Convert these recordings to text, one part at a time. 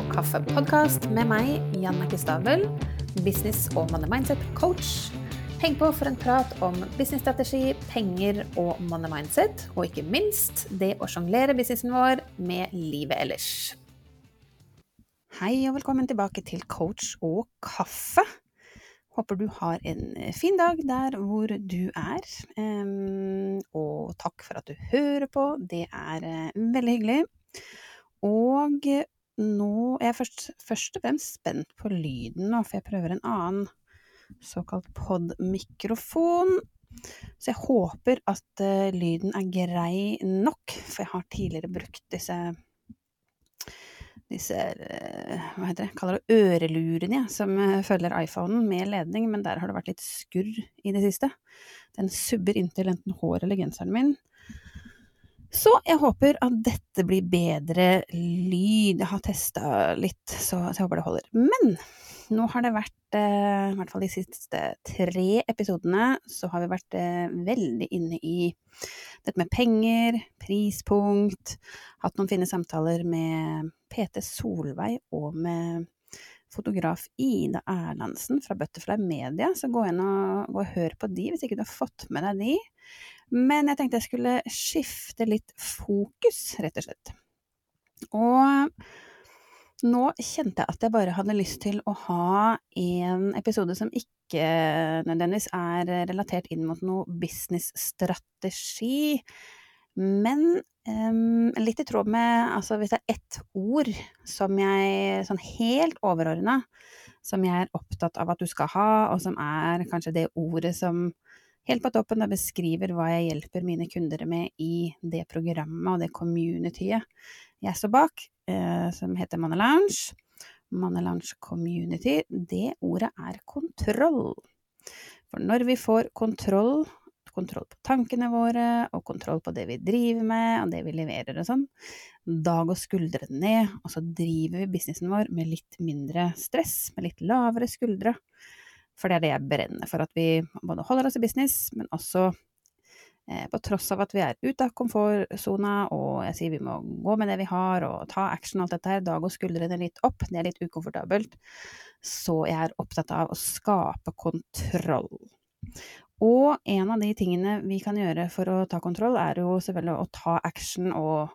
og kaffe-podkast med meg, Jannicke Stavel, business- og money mindset-coach. Heng på for en prat om businessstrategi, penger og money mindset, og ikke minst det å sjonglere businessen vår med livet ellers. Hei og velkommen tilbake til Coach og kaffe. Håper du har en fin dag der hvor du er. Og takk for at du hører på, det er uh, veldig hyggelig. Og nå er jeg først, først og fremst spent på lyden nå, for jeg prøver en annen såkalt pod-mikrofon. Så jeg håper at uh, lyden er grei nok, for jeg har tidligere brukt disse disse uh, hva heter det, kaller det ørelurene, ja, som uh, følger iPhonen med ledning, men der har det vært litt skurr i det siste. Den subber inntil enten håret eller genseren min. Så jeg håper at dette blir bedre lyd. Jeg har testa litt, så jeg håper det holder. Men nå har det vært, eh, i hvert fall de siste tre episodene, så har vi vært eh, veldig inne i dette med penger, prispunkt, hatt noen fine samtaler med PT Solveig og med fotograf Ida Erlandsen fra Butterfly Media, så gå inn og, og hør på de hvis ikke du har fått med deg de. Men jeg tenkte jeg skulle skifte litt fokus, rett og slett. Og nå kjente jeg at jeg bare hadde lyst til å ha en episode som ikke nødvendigvis er relatert inn mot noe businessstrategi, men um, litt i tråd med Altså hvis det er ett ord som jeg sånn helt overordna som jeg er opptatt av at du skal ha, og som er kanskje det ordet som helt på toppen og beskriver hva jeg hjelper mine kunder med i det programmet og det communityet jeg står bak, eh, som heter Money Lounge. Money Lounge Community, det ordet er kontroll. For når vi får kontroll kontroll på tankene våre, og kontroll på det vi driver med, og det vi leverer og sånn. Da går skuldrene ned, og så driver vi businessen vår med litt mindre stress, med litt lavere skuldre. For det er det jeg brenner for, at vi både holder oss i business, men også eh, på tross av at vi er ute av komfortsona, og jeg sier vi må gå med det vi har, og ta action og alt dette her, da går skuldrene litt opp, det er litt ukomfortabelt. Så jeg er opptatt av å skape kontroll. Og en av de tingene vi kan gjøre for å ta kontroll, er jo selvfølgelig å ta action og,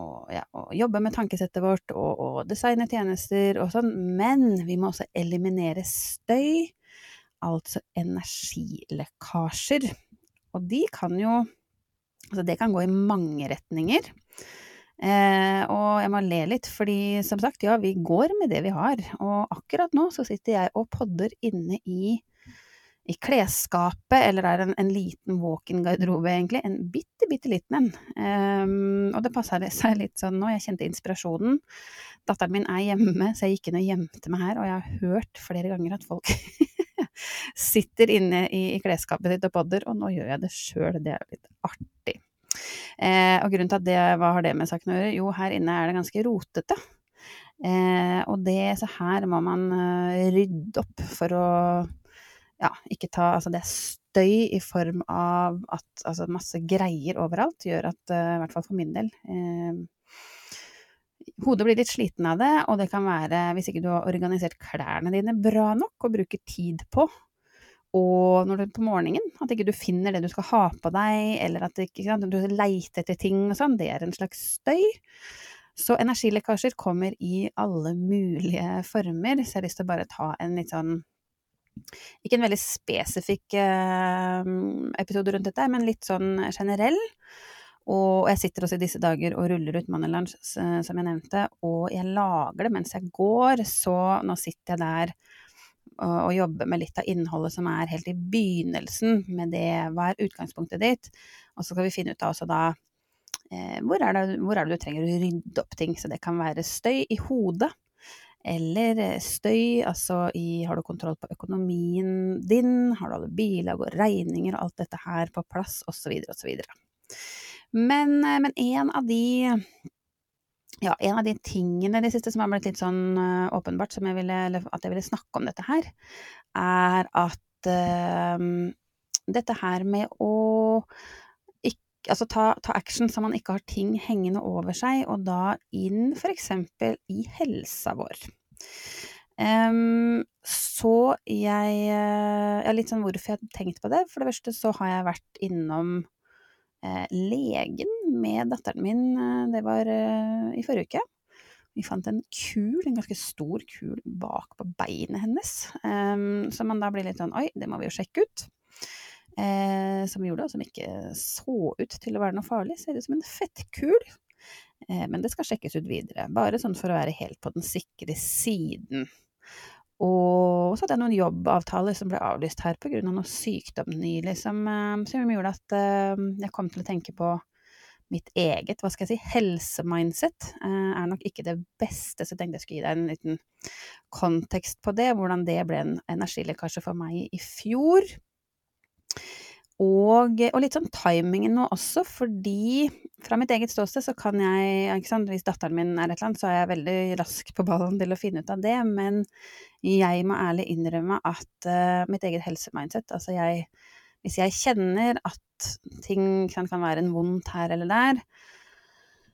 og, ja, og jobbe med tankesettet vårt og, og, designe tjenester og sånn, men vi må også eliminere støy, altså energilekkasjer. Og de kan jo Altså, det kan gå i mange retninger. Eh, og jeg må le litt, fordi som sagt, ja, vi går med det vi har. Og akkurat nå så sitter jeg og podder inne i i klesskapet, eller er en, en liten walk-in-garderobe, egentlig. En bitte, bitte liten en. Um, og det passer seg litt sånn nå, jeg kjente inspirasjonen. Datteren min er hjemme, så jeg gikk inn og gjemte meg her, og jeg har hørt flere ganger at folk sitter inne i, i klesskapet sitt og podder, og nå gjør jeg det sjøl, det er litt artig. Eh, og grunnen til at det, hva har det med saken å gjøre? Jo, her inne er det ganske rotete. Eh, og det, så her må man uh, rydde opp for å ja, ikke ta Altså det er støy i form av at altså masse greier overalt gjør at, uh, i hvert fall for min del uh, Hodet blir litt sliten av det, og det kan være, hvis ikke du har organisert klærne dine bra nok og bruker tid på, og når du på morgenen, at ikke du finner det du skal ha på deg, eller at ikke, sant, du leiter etter ting og sånn, det er en slags støy. Så energilekkasjer kommer i alle mulige former, så jeg har lyst til å bare ta en litt sånn ikke en veldig spesifikk eh, episode rundt dette, men litt sånn generell. Og jeg sitter også i disse dager og ruller ut Money Lunch, som jeg nevnte, og jeg lager det mens jeg går, så nå sitter jeg der og jobber med litt av innholdet som er helt i begynnelsen med det, hva er utgangspunktet ditt, og så skal vi finne ut av også da eh, hvor, er det, hvor er det du trenger å rydde opp ting, så det kan være støy i hodet, eller eh, støy, altså i har du kontroll på økonomien din, har du alle bilag og regninger og alt dette her på plass, osv., osv. Men, eh, men en av de ja, en av de tingene de siste som har blitt litt sånn uh, åpenbart, som jeg ville, at jeg ville snakke om dette her, er at uh, dette her med å Altså ta, ta action så man ikke har ting hengende over seg, og da inn eksempel i helsa vår. Um, så jeg Ja, litt sånn hvorfor jeg har tenkt på det. For det første så har jeg vært innom eh, legen med datteren min, eh, det var eh, i forrige uke. Vi fant en kul, en ganske stor kul bak på beinet hennes, um, så man da blir litt sånn oi, det må vi jo sjekke ut. Eh, som vi gjorde, og som ikke så ut til å være noe farlig. Ser ut som en fettkul. Eh, men det skal sjekkes ut videre, bare sånn for å være helt på den sikre siden. Og så hadde jeg noen jobbavtaler som ble avlyst her pga. Av noe sykdom nylig, som, eh, som, gjorde at jeg kom til å tenke på mitt eget, hva skal jeg si, helsemindset eh, er nok ikke det beste, så jeg tenkte jeg skulle gi deg en liten kontekst på det, hvordan det ble en energilekkasje for meg i fjor. Og, og, litt sånn timingen nå også, fordi fra mitt eget ståsted så kan jeg ikke sant, Hvis datteren min er et eller annet, så er jeg veldig rask på ballen til å finne ut av det. Men jeg må ærlig innrømme at uh, mitt eget helsemindset Altså jeg Hvis jeg kjenner at ting kan, kan være en vondt her eller der,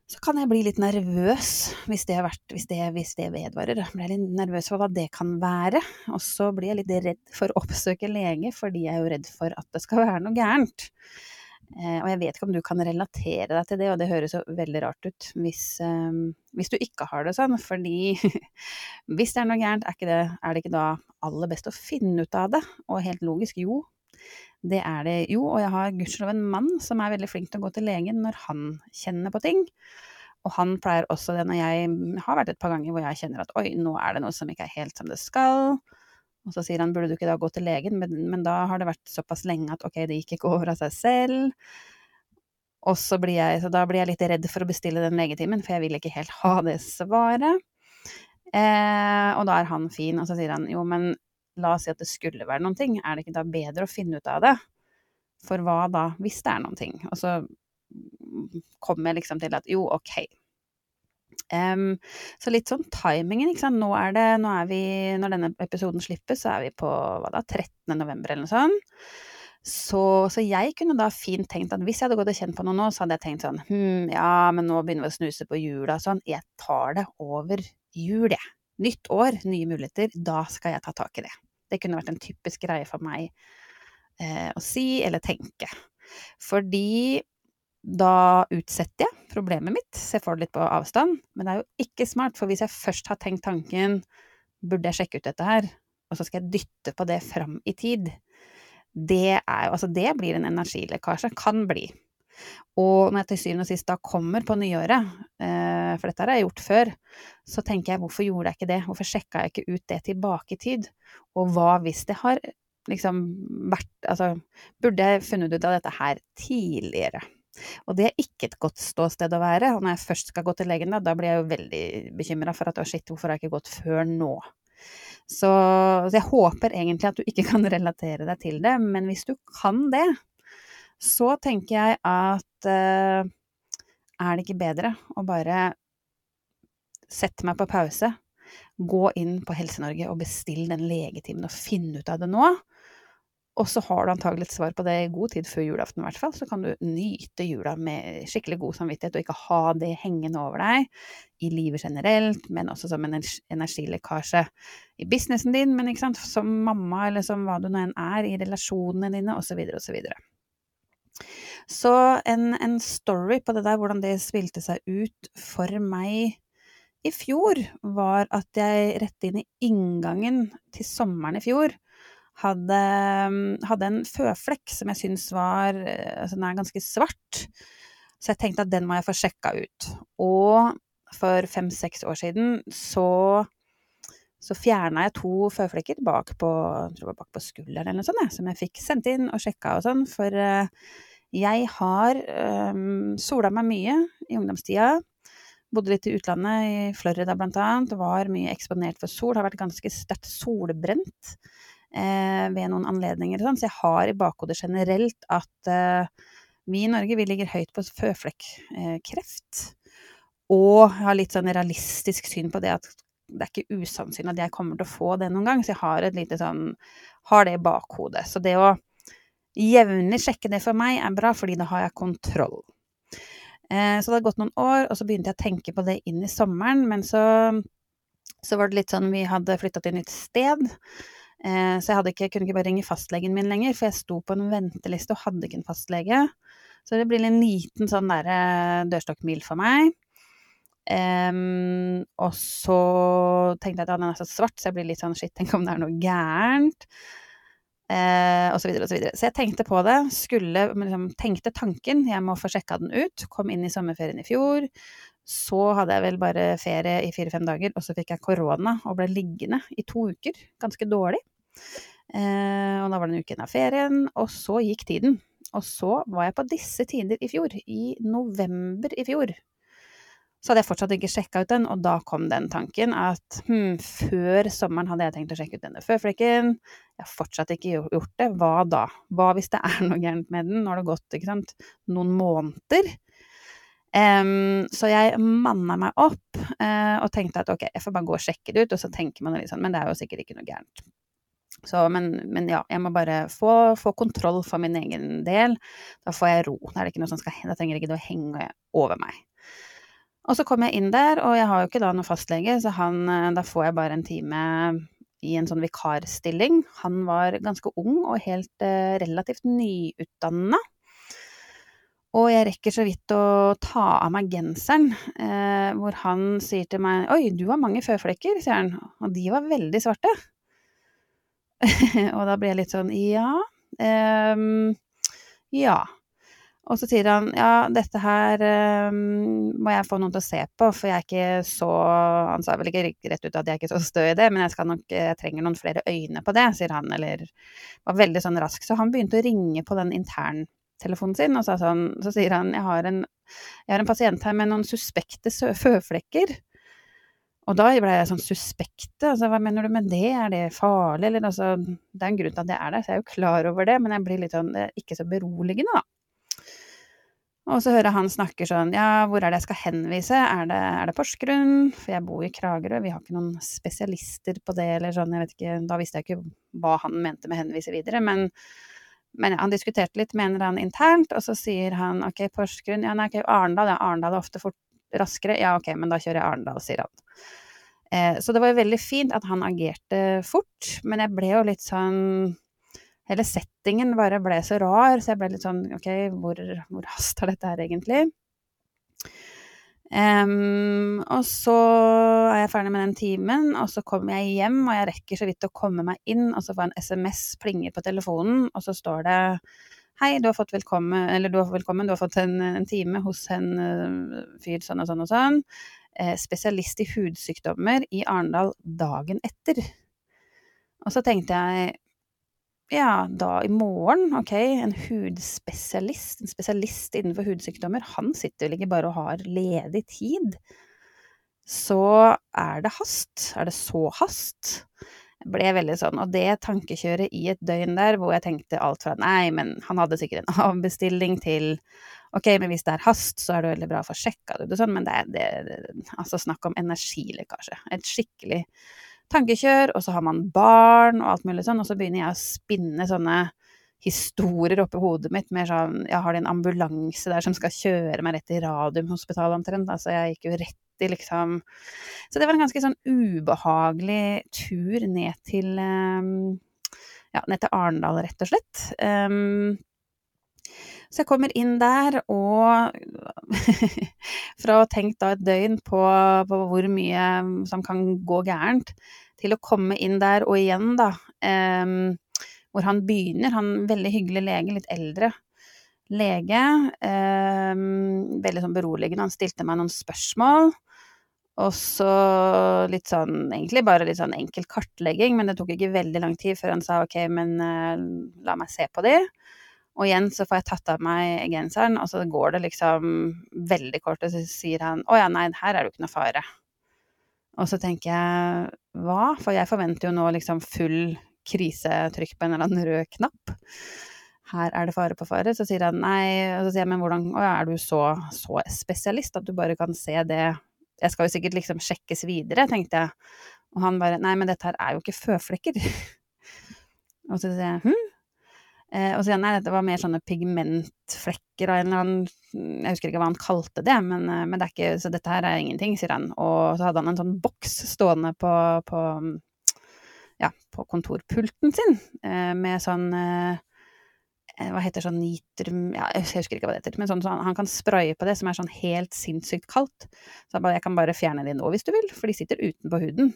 så kan jeg bli litt nervøs hvis det, vært, hvis det, hvis det vedvarer. Jeg blir litt nervøs for hva det kan være. Og så blir jeg litt redd for å oppsøke lege, fordi jeg er jo redd for at det skal være noe gærent. Eh, og jeg vet ikke om du kan relatere deg til det, og det høres jo veldig rart ut hvis, eh, hvis du ikke har det sånn. Fordi hvis det er noe gærent, er, er det ikke da aller best å finne ut av det? Og helt logisk, jo, det er det jo, og jeg har gudskjelov en mann som er veldig flink til å gå til legen når han kjenner på ting. Og han pleier også det når jeg har vært et par ganger hvor jeg kjenner at oi, nå er det noe som ikke er helt som det skal. Og så sier han burde du ikke da gå til legen, men, men da har det vært såpass lenge at ok, det gikk ikke over av seg selv. Og så blir jeg, så da blir jeg litt redd for å bestille den legetimen, for jeg vil ikke helt ha det svaret. Eh, og da er han fin, og så sier han jo, men la oss si at det skulle være noen ting, er det ikke da bedre å finne ut av det? For hva da, hvis det er noen ting? Og så kommer jeg liksom til at jo, ok. Um, så litt sånn timingen, ikke sant. Nå er det, nå er vi, når denne episoden slippes, så er vi på hva da, 13. november eller noe sånt. Så, så, jeg kunne da fint tenkt at hvis jeg hadde gått og kjent på noe nå, så hadde jeg tenkt sånn hm, ja, men nå begynner vi å snuse på jula og sånn. Jeg tar det over jul, jeg. Nytt år, nye muligheter. Da skal jeg ta tak i det. Det kunne vært en typisk greie for meg eh, å si eller tenke. Fordi da utsetter jeg problemet mitt, så jeg får det litt på avstand. Men det er jo ikke smart, for hvis jeg først har tenkt tanken burde jeg sjekke ut dette her, og så skal jeg dytte på det fram i tid, det jo Altså, det blir en energilekkasje. Kan bli. Og når jeg til syvende og sist da kommer på nyåret, eh, for dette har jeg gjort før, så tenker jeg hvorfor gjorde jeg ikke det, hvorfor sjekka jeg ikke ut det tilbake i tid, og hva hvis det har liksom vært Altså, burde jeg funnet ut av dette her tidligere? Og det er ikke et godt ståsted å være, og når jeg først skal gå til legen, da, da blir jeg jo veldig bekymra for at å shit, hvorfor har jeg ikke gått før nå? Så, så jeg håper egentlig at du ikke kan relatere deg til det, men hvis du kan det, så tenker jeg at eh, er det ikke bedre å bare sette meg på pause, gå inn på Helse-Norge og bestille den legetimen og finne ut av det nå? Og så har du antagelig et svar på det i god tid før julaften, i hvert fall. Så kan du nyte jula med skikkelig god samvittighet, og ikke ha det hengende over deg i livet generelt, men også som en energilekkasje i businessen din, men ikke sant, som mamma, eller som hva du nå enn er, i relasjonene dine, osv., osv. Så en, en, story på det der, hvordan det spilte seg ut for meg i fjor, var at jeg rett inn i inngangen til sommeren i fjor hadde, hadde en føflekk som jeg syns var altså Den er ganske svart. Så jeg tenkte at den må jeg få sjekka ut. Og for fem-seks år siden så så fjerna jeg to føflekker bak på, bak på skulderen eller noe sånt, som jeg fikk sendt inn og sjekka og sånn, for uh, jeg har um, sola meg mye i ungdomstida. Bodde litt i utlandet, i Florida blant annet. Var mye eksponert for sol. Har vært ganske sterkt solbrent eh, ved noen anledninger. Sånn. Så jeg har i bakhodet generelt at eh, vi i Norge vi ligger høyt på føflekkreft. Eh, og har litt sånn realistisk syn på det at det er ikke usannsynlig at jeg kommer til å få det noen gang. Så jeg har sånn Har det i bakhodet. Så det å jevnlig sjekke det for meg er bra, fordi da har jeg kontroll. Eh, så det hadde gått noen år, og så begynte jeg å tenke på det inn i sommeren, men så, så var det litt sånn vi hadde flytta til et nytt sted. Eh, så jeg ikke, kunne ikke bare ringe fastlegen min lenger, for jeg sto på en venteliste og hadde ikke en fastlege. Så det blir en liten sånn derre dørstokkmil for meg. Um, og så tenkte jeg at den er så svart, så jeg blir litt sånn shit, tenk om det er noe gærent. Uh, og så videre og så videre. Så jeg tenkte på det. Skulle liksom, Tenkte tanken, jeg må få sjekka den ut. Kom inn i sommerferien i fjor. Så hadde jeg vel bare ferie i fire-fem dager, og så fikk jeg korona og ble liggende i to uker. Ganske dårlig. Uh, og da var det en uke igjen av ferien, og så gikk tiden. Og så var jeg på disse tider i fjor, i november i fjor, så hadde jeg fortsatt ikke sjekka ut den, og da kom den tanken at hm, før sommeren hadde jeg tenkt å sjekke ut denne føflekken. Jeg har fortsatt ikke gjort det. Hva da? Hva hvis det er noe gærent med den? Nå har det gått ikke sant, noen måneder. Um, så jeg manna meg opp uh, og tenkte at ok, jeg får bare gå og sjekke det ut, og så tenker man litt sånn, men det er jo sikkert ikke noe gærent. Så, men, men, ja, jeg må bare få, få, kontroll for min egen del. Da får jeg ro. Da, er det ikke noe som skal, da trenger ikke det å henge over meg. Og så kom jeg inn der, og jeg har jo ikke da noen fastlege, så han, eh, da får jeg bare en time i en sånn vikarstilling. Han var ganske ung og helt eh, relativt nyutdanna. Og jeg rekker så vidt å ta av meg genseren, eh, hvor han sier til meg 'Oi, du har mange føflekker', sier han. Og de var veldig svarte. og da blir jeg litt sånn Ja. Eh, ja. Og så sier han ja, dette her um, må jeg få noen til å se på, for jeg er ikke så Han sa vel ikke rett ut at jeg er ikke så stø i det, men jeg, nok, jeg trenger noen flere øyne på det, sier han, eller var veldig sånn rask. Så han begynte å ringe på den interntelefonen sin, og sa sånn, så sier han jeg har en, jeg har en pasient her med noen suspekte føflekker. Og da ble jeg sånn suspekte, altså hva mener du med det, er det farlig, eller altså Det er en grunn til at det er der, så jeg er jo klar over det, men jeg blir litt sånn ikke så beroligende, da. Og så hører jeg han snakker sånn Ja, hvor er det jeg skal henvise? Er det, er det Porsgrunn? For jeg bor i Kragerø, vi har ikke noen spesialister på det, eller sånn, jeg vet ikke Da visste jeg ikke hva han mente med henvise videre, men, men han diskuterte litt eller annen internt, og så sier han ok, Porsgrunn Ja, nei, ok, Arendal, ja, Arendal er ofte fort raskere. Ja, ok, men da kjører jeg Arendal, sier han. Eh, så det var jo veldig fint at han agerte fort, men jeg ble jo litt sånn hele settingen bare ble så rar, så jeg ble litt sånn ok, hvor, hvor haster dette her egentlig? Um, og så er jeg ferdig med den timen, og så kommer jeg hjem, og jeg rekker så vidt å komme meg inn, og så får jeg en SMS plinger på telefonen, og så står det Hei, du har fått velkommen, eller du har fått velkommen, du har fått en, en time hos en uh, fyr sånn og sånn og sånn. Eh, spesialist i hudsykdommer i Arendal dagen etter. Og så tenkte jeg ja, da i morgen, ok, en hudspesialist, en spesialist innenfor hudsykdommer, han sitter vel ikke bare og har ledig tid. Så er det hast. Er det så hast? Jeg ble veldig sånn, og det tankekjøret i et døgn der hvor jeg tenkte alt fra nei, men han hadde sikkert en avbestilling til ok, men hvis det er hast, så er det veldig bra å få sjekka det, sånn, men det er det, det, altså snakk om energilekkasje. Et skikkelig tankekjør, og så har man barn og alt mulig sånn, og så begynner jeg å spinne sånne historier oppi hodet mitt med sånn Jeg har en ambulanse der som skal kjøre meg rett til Radiumhospitalet omtrent. Altså, jeg gikk jo rett i liksom Så det var en ganske sånn ubehagelig tur ned til um, Ja, ned til Arendal, rett og slett. Um, så jeg kommer inn der, og fra å ha tenkt da et døgn på, på, hvor mye som kan gå gærent, til å komme inn der, og igjen, da, um, hvor han begynner, han veldig hyggelig lege, litt eldre lege, Eh, veldig sånn beroligende, han stilte meg noen spørsmål. Og så litt sånn, egentlig bare litt sånn enkel kartlegging, men det tok ikke veldig lang tid før han sa ok, men eh, la meg se på de. Og igjen så får jeg tatt av meg genseren, og så går det liksom veldig kort, og så sier han å ja, nei, her er det jo ikke noe fare. Og så tenker jeg hva? For jeg forventer jo nå liksom full krisetrykk på en eller annen rød knapp. Her er det fare på fare. Så sier han nei, og så sier jeg men hvordan Å ja, er du så, så spesialist at du bare kan se det Jeg skal jo sikkert liksom sjekkes videre, tenkte jeg. Og han bare nei, men dette her er jo ikke føflekker. og så sier jeg hm? Eh, og så nei, dette var mer sånne pigmentflekker av en eller annen Jeg husker ikke hva han kalte det, men, eh, men det er ikke, så dette her er ingenting, sier han. Og så hadde han en sånn boks stående på, på, ja, på kontorpulten sin eh, med sånn hva heter sånn nitrum ja, Jeg husker ikke hva det heter, men sånn, så han kan spraye på det som er sånn helt sinnssykt kaldt. Så han bare, jeg kan bare fjerne det nå hvis du vil, for de sitter utenpå huden.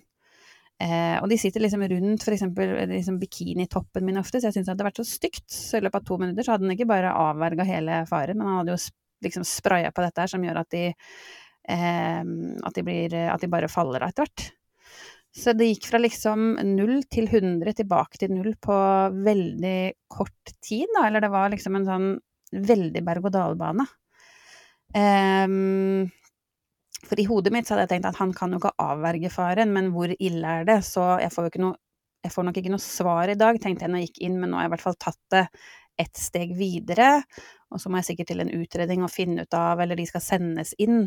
Eh, og de sitter liksom rundt f.eks. Liksom bikinitoppen min ofte, så jeg syns det hadde vært så stygt. Så i løpet av to minutter så hadde den ikke bare avverga hele faren, men han hadde jo liksom spraya på dette her som gjør at de, eh, at de, blir, at de bare faller av etter hvert. Så det gikk fra liksom null til 100 tilbake til null på veldig kort tid, da. Eller det var liksom en sånn veldig berg-og-dal-bane. Um, for i hodet mitt så hadde jeg tenkt at han kan jo ikke avverge faren, men hvor ille er det? Så jeg får jo ikke noe jeg får nok ikke noe svar i dag, tenkte jeg når jeg gikk inn, men nå har jeg i hvert fall tatt det ett steg videre. Og så må jeg sikkert til en utredning og finne ut av, eller de skal sendes inn.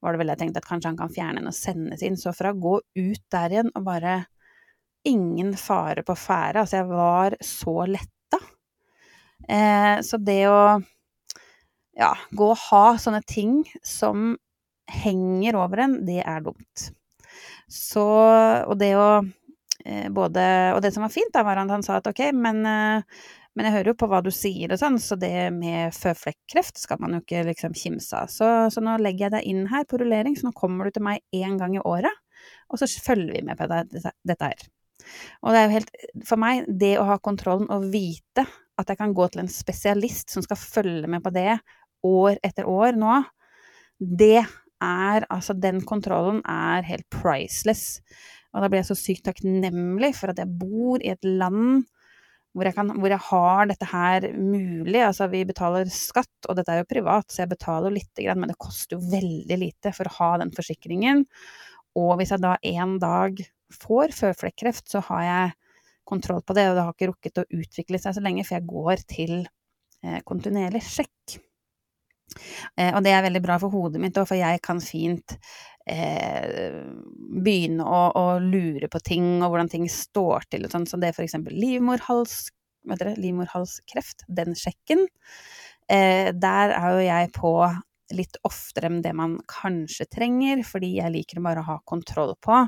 Var det vel jeg tenkte at kanskje han kan fjerne den og sendes inn. Så fra å gå ut der igjen og bare ingen fare på ferde, altså jeg var så letta. Eh, så det å ja, gå og ha sånne ting som henger over en, det er dumt. Så Og det å eh, både Og det som var fint, da, var at han sa at ok, men, eh, men jeg hører jo på hva du sier og sånn, så det med føflekkreft skal man jo ikke liksom kimse av. Så, så, nå legger jeg deg inn her på rullering, så nå kommer du til meg én gang i året, og så følger vi med på dette, dette her. Og det er jo helt For meg, det å ha kontrollen og vite at jeg kan gå til en spesialist som skal følge med på det år etter år nå, det er Altså, den kontrollen er helt priceless. Og da blir jeg så sykt takknemlig for at jeg bor i et land hvor jeg, kan, hvor jeg har dette her mulig. Altså, vi betaler skatt, og dette er jo privat, så jeg betaler lite grann, men det koster jo veldig lite for å ha den forsikringen. Og hvis jeg da en dag får føflekkreft, så har jeg kontroll på det, og det har ikke rukket å utvikle seg så lenge, for jeg går til eh, kontinuerlig sjekk. Eh, og det er veldig bra for hodet mitt òg, for jeg kan fint eh, begynne å, å, lure på ting og hvordan ting står til og sånn, så det er eksempel livmorhals, dere, livmorhalskreft, den sjekken. Eh, der er jo jeg på litt oftere enn det man kanskje trenger, fordi jeg liker bare å ha kontroll på.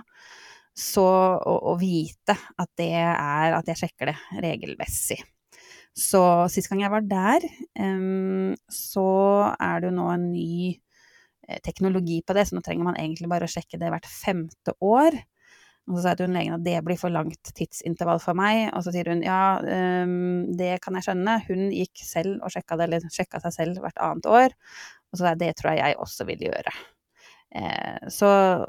Så å, å vite at det er at jeg sjekker det regelmessig. Så sist gang jeg var der, så er det jo nå en ny eh, teknologi på det, så nå trenger man egentlig bare å sjekke det hvert femte år. Og så sa hun legen at det blir for langt tidsintervall for meg, og så sier hun ja, det kan jeg skjønne, hun gikk selv og sjekka det, sjekka seg selv hvert annet år, og så sa jeg det tror jeg jeg også vil gjøre. Eh, så,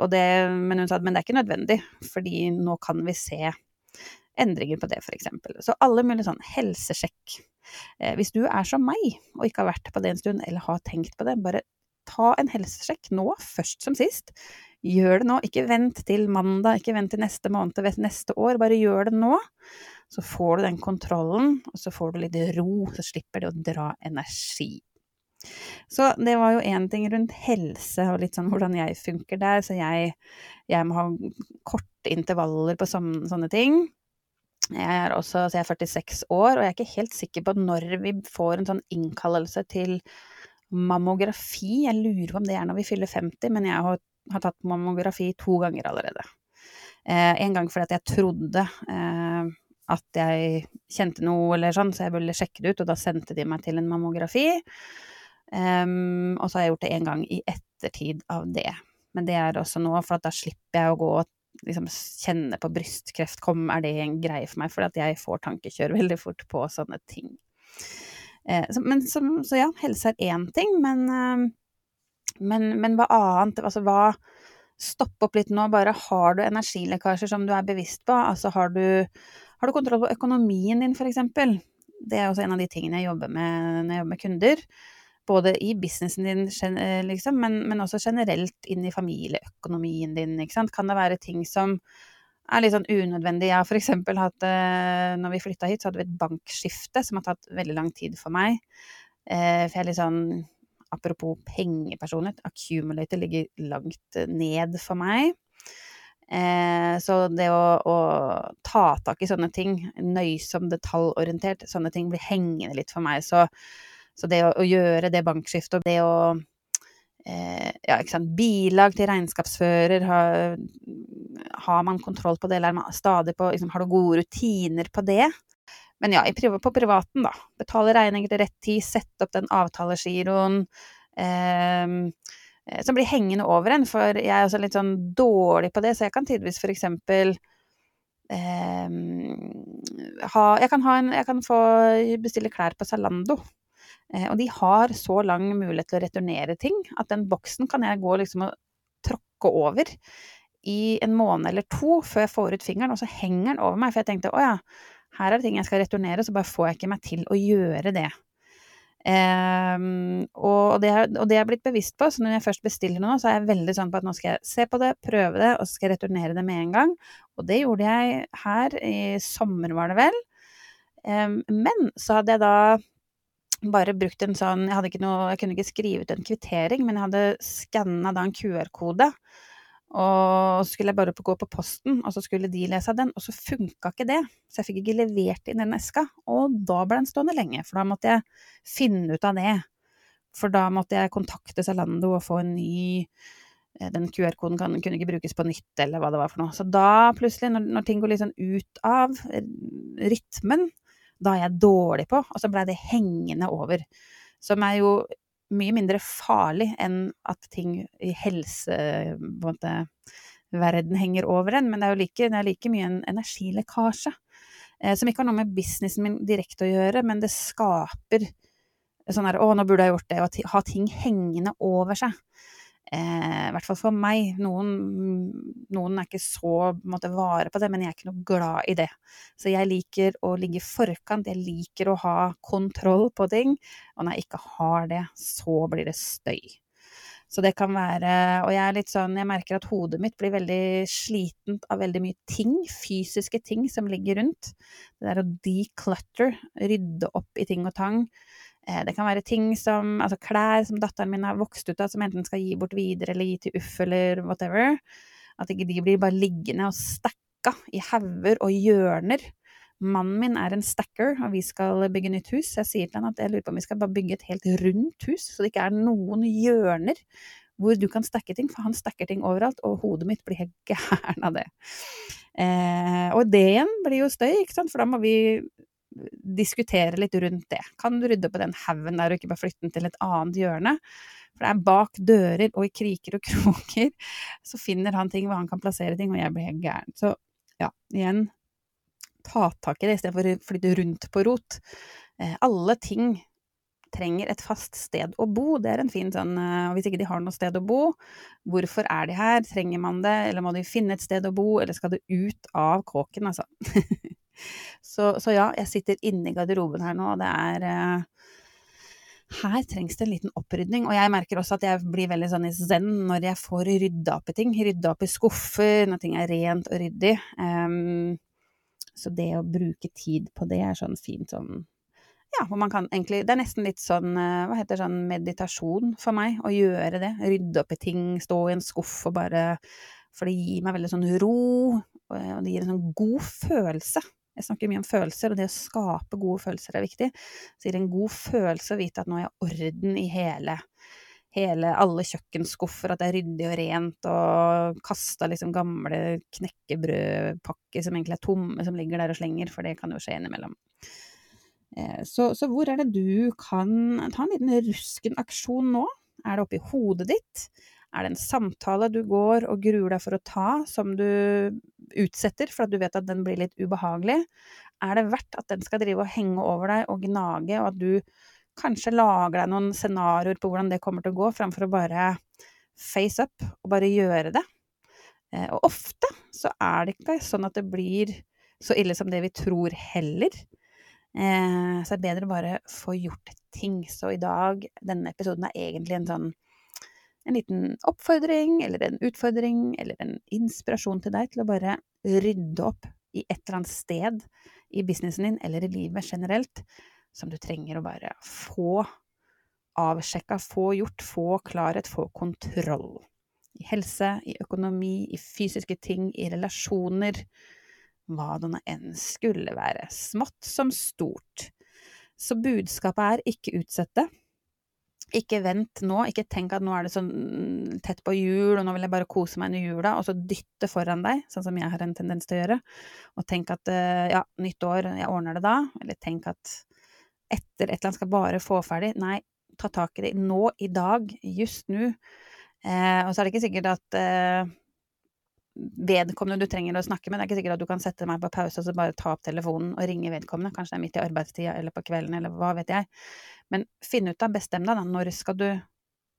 det, men hun sa at men det er ikke nødvendig, fordi nå kan vi se endringer på det, f.eks. Så alle mulige sånn helsesjekk. Eh, hvis du er som meg, og ikke har vært på det en stund, eller har tenkt på det, bare ta en helsesjekk nå, først som sist. Gjør det nå, ikke vent til mandag, ikke vent til neste måned, neste år, bare gjør det nå. Så får du den kontrollen, og så får du litt ro, så slipper det å dra energi. Så det var jo én ting rundt helse og litt sånn hvordan jeg funker der, så jeg, jeg må ha korte intervaller på sånne, sånne ting. Jeg er også så jeg er 46 år, og jeg er ikke helt sikker på når vi får en sånn innkallelse til mammografi. Jeg lurer på om det er når vi fyller 50, men jeg har, har tatt mammografi to ganger allerede. Eh, en gang fordi at jeg trodde eh, at jeg kjente noe eller sånn, så jeg ville sjekke det ut, og da sendte de meg til en mammografi. Um, og så har jeg gjort det en gang i ettertid av det. Men det er også nå, for da slipper jeg å gå og liksom kjenne på brystkreft, kom, er det en greie for meg? For at jeg får tankekjør veldig fort på sånne ting. Eh, så, men, så, så, ja, helse er én ting, men, eh, men, men, hva annet? Altså hva Stopp opp litt nå, bare har du energilekkasjer som du er bevisst på? Altså har du, har du kontroll på økonomien din, eksempel? Det er også en av de tingene jeg jobber med når jeg jobber med kunder både i businessen din, eh, liksom, men, men, også generelt inn i familieøkonomien din. Kan det være ting som er litt sånn unødvendig? Jeg har eksempel hatt, eh, når vi flytta hit, så hadde vi et bankskifte som har tatt veldig lang tid for meg. Eh, for jeg er litt sånn Apropos pengepersonlighet, accumulator ligger langt ned for meg. Så det å, å, ta tak i sånne ting, nøysom, detaljorientert, sånne ting blir hengende litt for meg. Så, så det å, å, gjøre det bankskiftet, og det å eh, Ja, ikke sant. Bilag til regnskapsfører, har, har man kontroll på det, eller er man stadig på liksom, Har du gode rutiner på det? Men ja, på privaten, da. Betale regninger til rett tid, sette opp den avtalegiroen. Eh, Eh, som blir hengende over en, for jeg er også litt sånn dårlig på det, så jeg kan tidvis for eksempel eh, ha jeg kan, ha en, jeg kan få bestille klær på Zalando. Eh, og de har så lang mulighet til å returnere ting at den boksen kan jeg gå liksom og tråkke over i en måned eller to før jeg får ut fingeren, og så henger den over meg. For jeg tenkte å ja, her er det ting jeg skal returnere, så bare får jeg ikke meg til å gjøre det. Um, og, det er, og det er jeg blitt bevisst på, så når jeg først bestiller noe, så er jeg veldig sånn på at nå skal jeg se på det, prøve det, og så skal jeg returnere det med en gang. Og det gjorde jeg her i sommer, var det vel. Um, men så hadde jeg da bare brukt en sånn Jeg ikke noe, jeg kunne ikke skrive ut en kvittering, men jeg hadde skanna da en QR-kode. Og så skulle jeg bare gå på posten, og så skulle de lese den, og så funka ikke det. Så jeg fikk ikke levert inn den eska, og da ble den stående lenge, for da måtte jeg finne ut av det. For da måtte jeg kontakte Zalando og få en ny eh, Den QR-koden kunne ikke brukes på nytt, eller hva det var for noe. Så da plutselig, når, når ting går litt sånn ut av eh, rytmen, da er jeg dårlig på, og så blei det hengende over. Som er jo mye mindre farlig enn at ting i helseverden henger over en, men det er jo like, er like mye en energilekkasje. Eh, som ikke har noe med businessen min direkte å gjøre, men det skaper sånn her 'Å, nå burde jeg gjort det', Å ha ting hengende over seg. Eh, I hvert fall for meg. Noen, noen er ikke så måtte, vare på det, men jeg er ikke noe glad i det. Så jeg liker å ligge i forkant, jeg liker å ha kontroll på ting. Og når jeg ikke har det, så blir det støy. Så det kan være Og jeg er litt sånn Jeg merker at hodet mitt blir veldig slitent av veldig mye ting. Fysiske ting som ligger rundt. Det der å declutter, rydde opp i ting og tang. Eh, det kan være ting som Altså klær som datteren min har vokst ut av, som enten skal gi bort videre eller gi til Uff eller whatever. At ikke de blir bare liggende og stakka i hauger og hjørner. Mannen min er en stacker, og vi skal bygge nytt hus. Jeg sier til han at jeg lurer på om vi skal bare bygge et helt rundt hus, så det ikke er noen hjørner hvor du kan stacke ting, for han stacker ting overalt, og hodet mitt blir helt gæren av det. Eh, og det igjen blir jo støy, ikke sant, for da må vi diskutere litt rundt det. Kan du rydde opp i den haugen der og ikke bare flytte den til et annet hjørne? For det er bak dører og i kriker og kroker, så finner han ting hvor han kan plassere ting, og jeg blir helt gæren. Så ja, igjen, ta tak i det istedenfor å flytte rundt på rot. Eh, alle ting trenger et fast sted å bo. Det er en fin sånn eh, Og hvis ikke de har noe sted å bo, hvorfor er de her? Trenger man det, eller må de finne et sted å bo, eller skal det ut av kåken, altså? Så, så, ja, jeg sitter inne i garderoben her nå, og det er uh, her trengs det en liten opprydning, og jeg merker også at jeg blir veldig sånn i zen når jeg får rydda opp i ting. Rydda opp i skuffer, når ting er rent og ryddig. Um, så det å bruke tid på det er sånn fint sånn Ja, hvor man kan egentlig Det er nesten litt sånn, uh, hva heter sånn meditasjon for meg, å gjøre det. Rydde opp i ting, stå i en skuff og bare For det gir meg veldig sånn ro, og det gir en sånn god følelse jeg snakker mye om følelser, og det å skape gode følelser er viktig. Så gir det en god følelse å vite at nå er orden i hele, hele alle kjøkkenskuffer, at det er ryddig og rent, og kasta liksom gamle knekkebrødpakker som egentlig er tomme, som ligger der og slenger, for det kan jo skje innimellom. Eh, så, så hvor er det du kan ta en liten rusken-aksjon nå? Er det oppi hodet ditt? Er det en samtale du går og gruer deg for å ta, som du utsetter for at du vet at den blir litt ubehagelig? Er det verdt at den skal drive og henge over deg og gnage, og at du kanskje lager deg noen scenarioer på hvordan det kommer til å gå, framfor å bare face up og bare gjøre det? Eh, og ofte så er det ikke sånn at det blir så ille som det vi tror heller. Eh, så det er bedre å bare få gjort ting. Så i dag, denne episoden er egentlig en sånn en liten oppfordring eller en utfordring eller en inspirasjon til deg til å bare rydde opp i et eller annet sted i businessen din eller i livet generelt som du trenger å bare få avsjekka, få gjort, få klarhet, få kontroll. I helse, i økonomi, i fysiske ting, i relasjoner. Hva det nå enn skulle være. Smått som stort. Så budskapet er ikke utsett det. Ikke vent nå, ikke tenk at nå er det sånn tett på jul, og nå vil jeg bare kose meg under jula, og så dytte foran deg, sånn som jeg har en tendens til å gjøre, og tenk at ja, nytt år, jeg ordner det da, eller tenk at etter et eller annet skal bare få ferdig. Nei, ta tak i det nå, i dag, just nå. Eh, og så er det ikke sikkert at eh, vedkommende du trenger å snakke med, det er ikke sikkert at du kan sette meg på pause og så bare ta opp telefonen og ringe vedkommende, kanskje det er midt i arbeidstida eller på kvelden eller hva vet jeg. Men finn ut av, bestem deg da, når skal du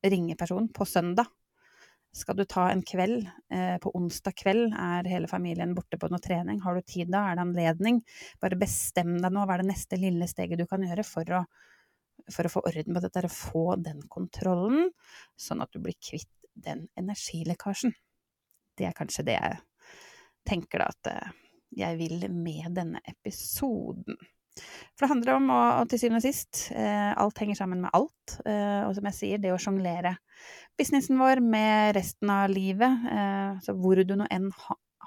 ringe personen? På søndag? Skal du ta en kveld? Eh, på onsdag kveld er hele familien borte på noe trening. Har du tid da? Er det anledning? Bare bestem deg nå, hva er det neste lille steget du kan gjøre for å for å få orden på dette, å få den kontrollen, sånn at du blir kvitt den energilekkasjen. Det er kanskje det jeg tenker da at eh, jeg vil med denne episoden. For det handler om, og til syvende og sist, eh, alt henger sammen med alt. Eh, og som jeg sier, det å sjonglere businessen vår med resten av livet, så hvor du nå enn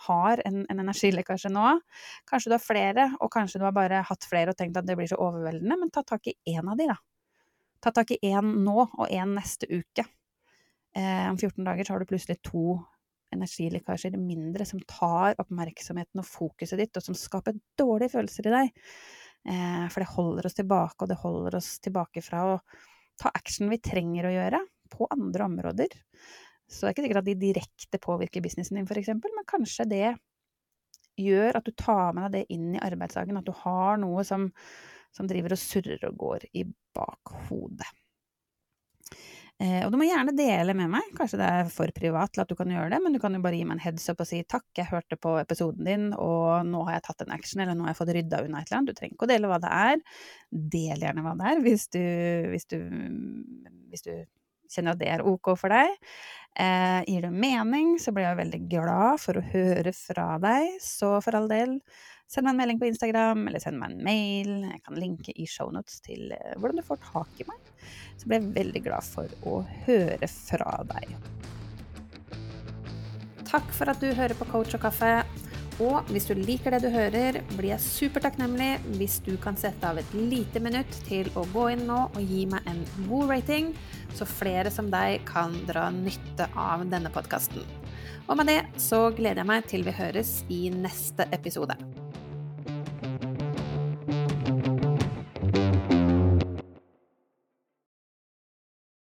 har en, en energilekkasje nå. Kanskje du har flere, og kanskje du har bare hatt flere og tenkt at det blir så overveldende, men ta tak i én av de, da. Ta tak i én nå, og én neste uke. Eh, om 14 dager så har du plutselig to energilekkasjer mindre som tar oppmerksomheten og fokuset ditt, og som skaper dårlige følelser i deg. Eh, for det holder oss tilbake, og det holder oss tilbake fra å ta action vi trenger å gjøre på andre områder. Så det er ikke sikkert at de direkte påvirker businessen din, f.eks., men kanskje det gjør at du tar med deg det inn i arbeidsdagen, at du har noe som, som driver og surrer og går i bakhodet. Eh, og du må gjerne dele med meg, kanskje det er for privat til at du kan gjøre det, men du kan jo bare gi meg en heads up og si takk, jeg hørte på episoden din, og nå har jeg tatt en action, eller nå har jeg fått rydda unna et eller annet. Du trenger ikke å dele hva det er. Del gjerne hva det er, hvis du, hvis du, hvis du kjenner at det er ok for deg. Eh, gir det mening, så blir jeg veldig glad for å høre fra deg. Så for all del, send meg en melding på Instagram, eller send meg en mail. Jeg kan linke i shownotes til eh, hvordan du får tak i meg. Så blir jeg veldig glad for å høre fra deg. Takk for at du hører på Coach og kaffe. Og hvis du liker det du hører, blir jeg supertakknemlig hvis du kan sette av et lite minutt til å gå inn nå og gi meg en god rating, så flere som deg kan dra nytte av denne podkasten. Og med det så gleder jeg meg til vi høres i neste episode.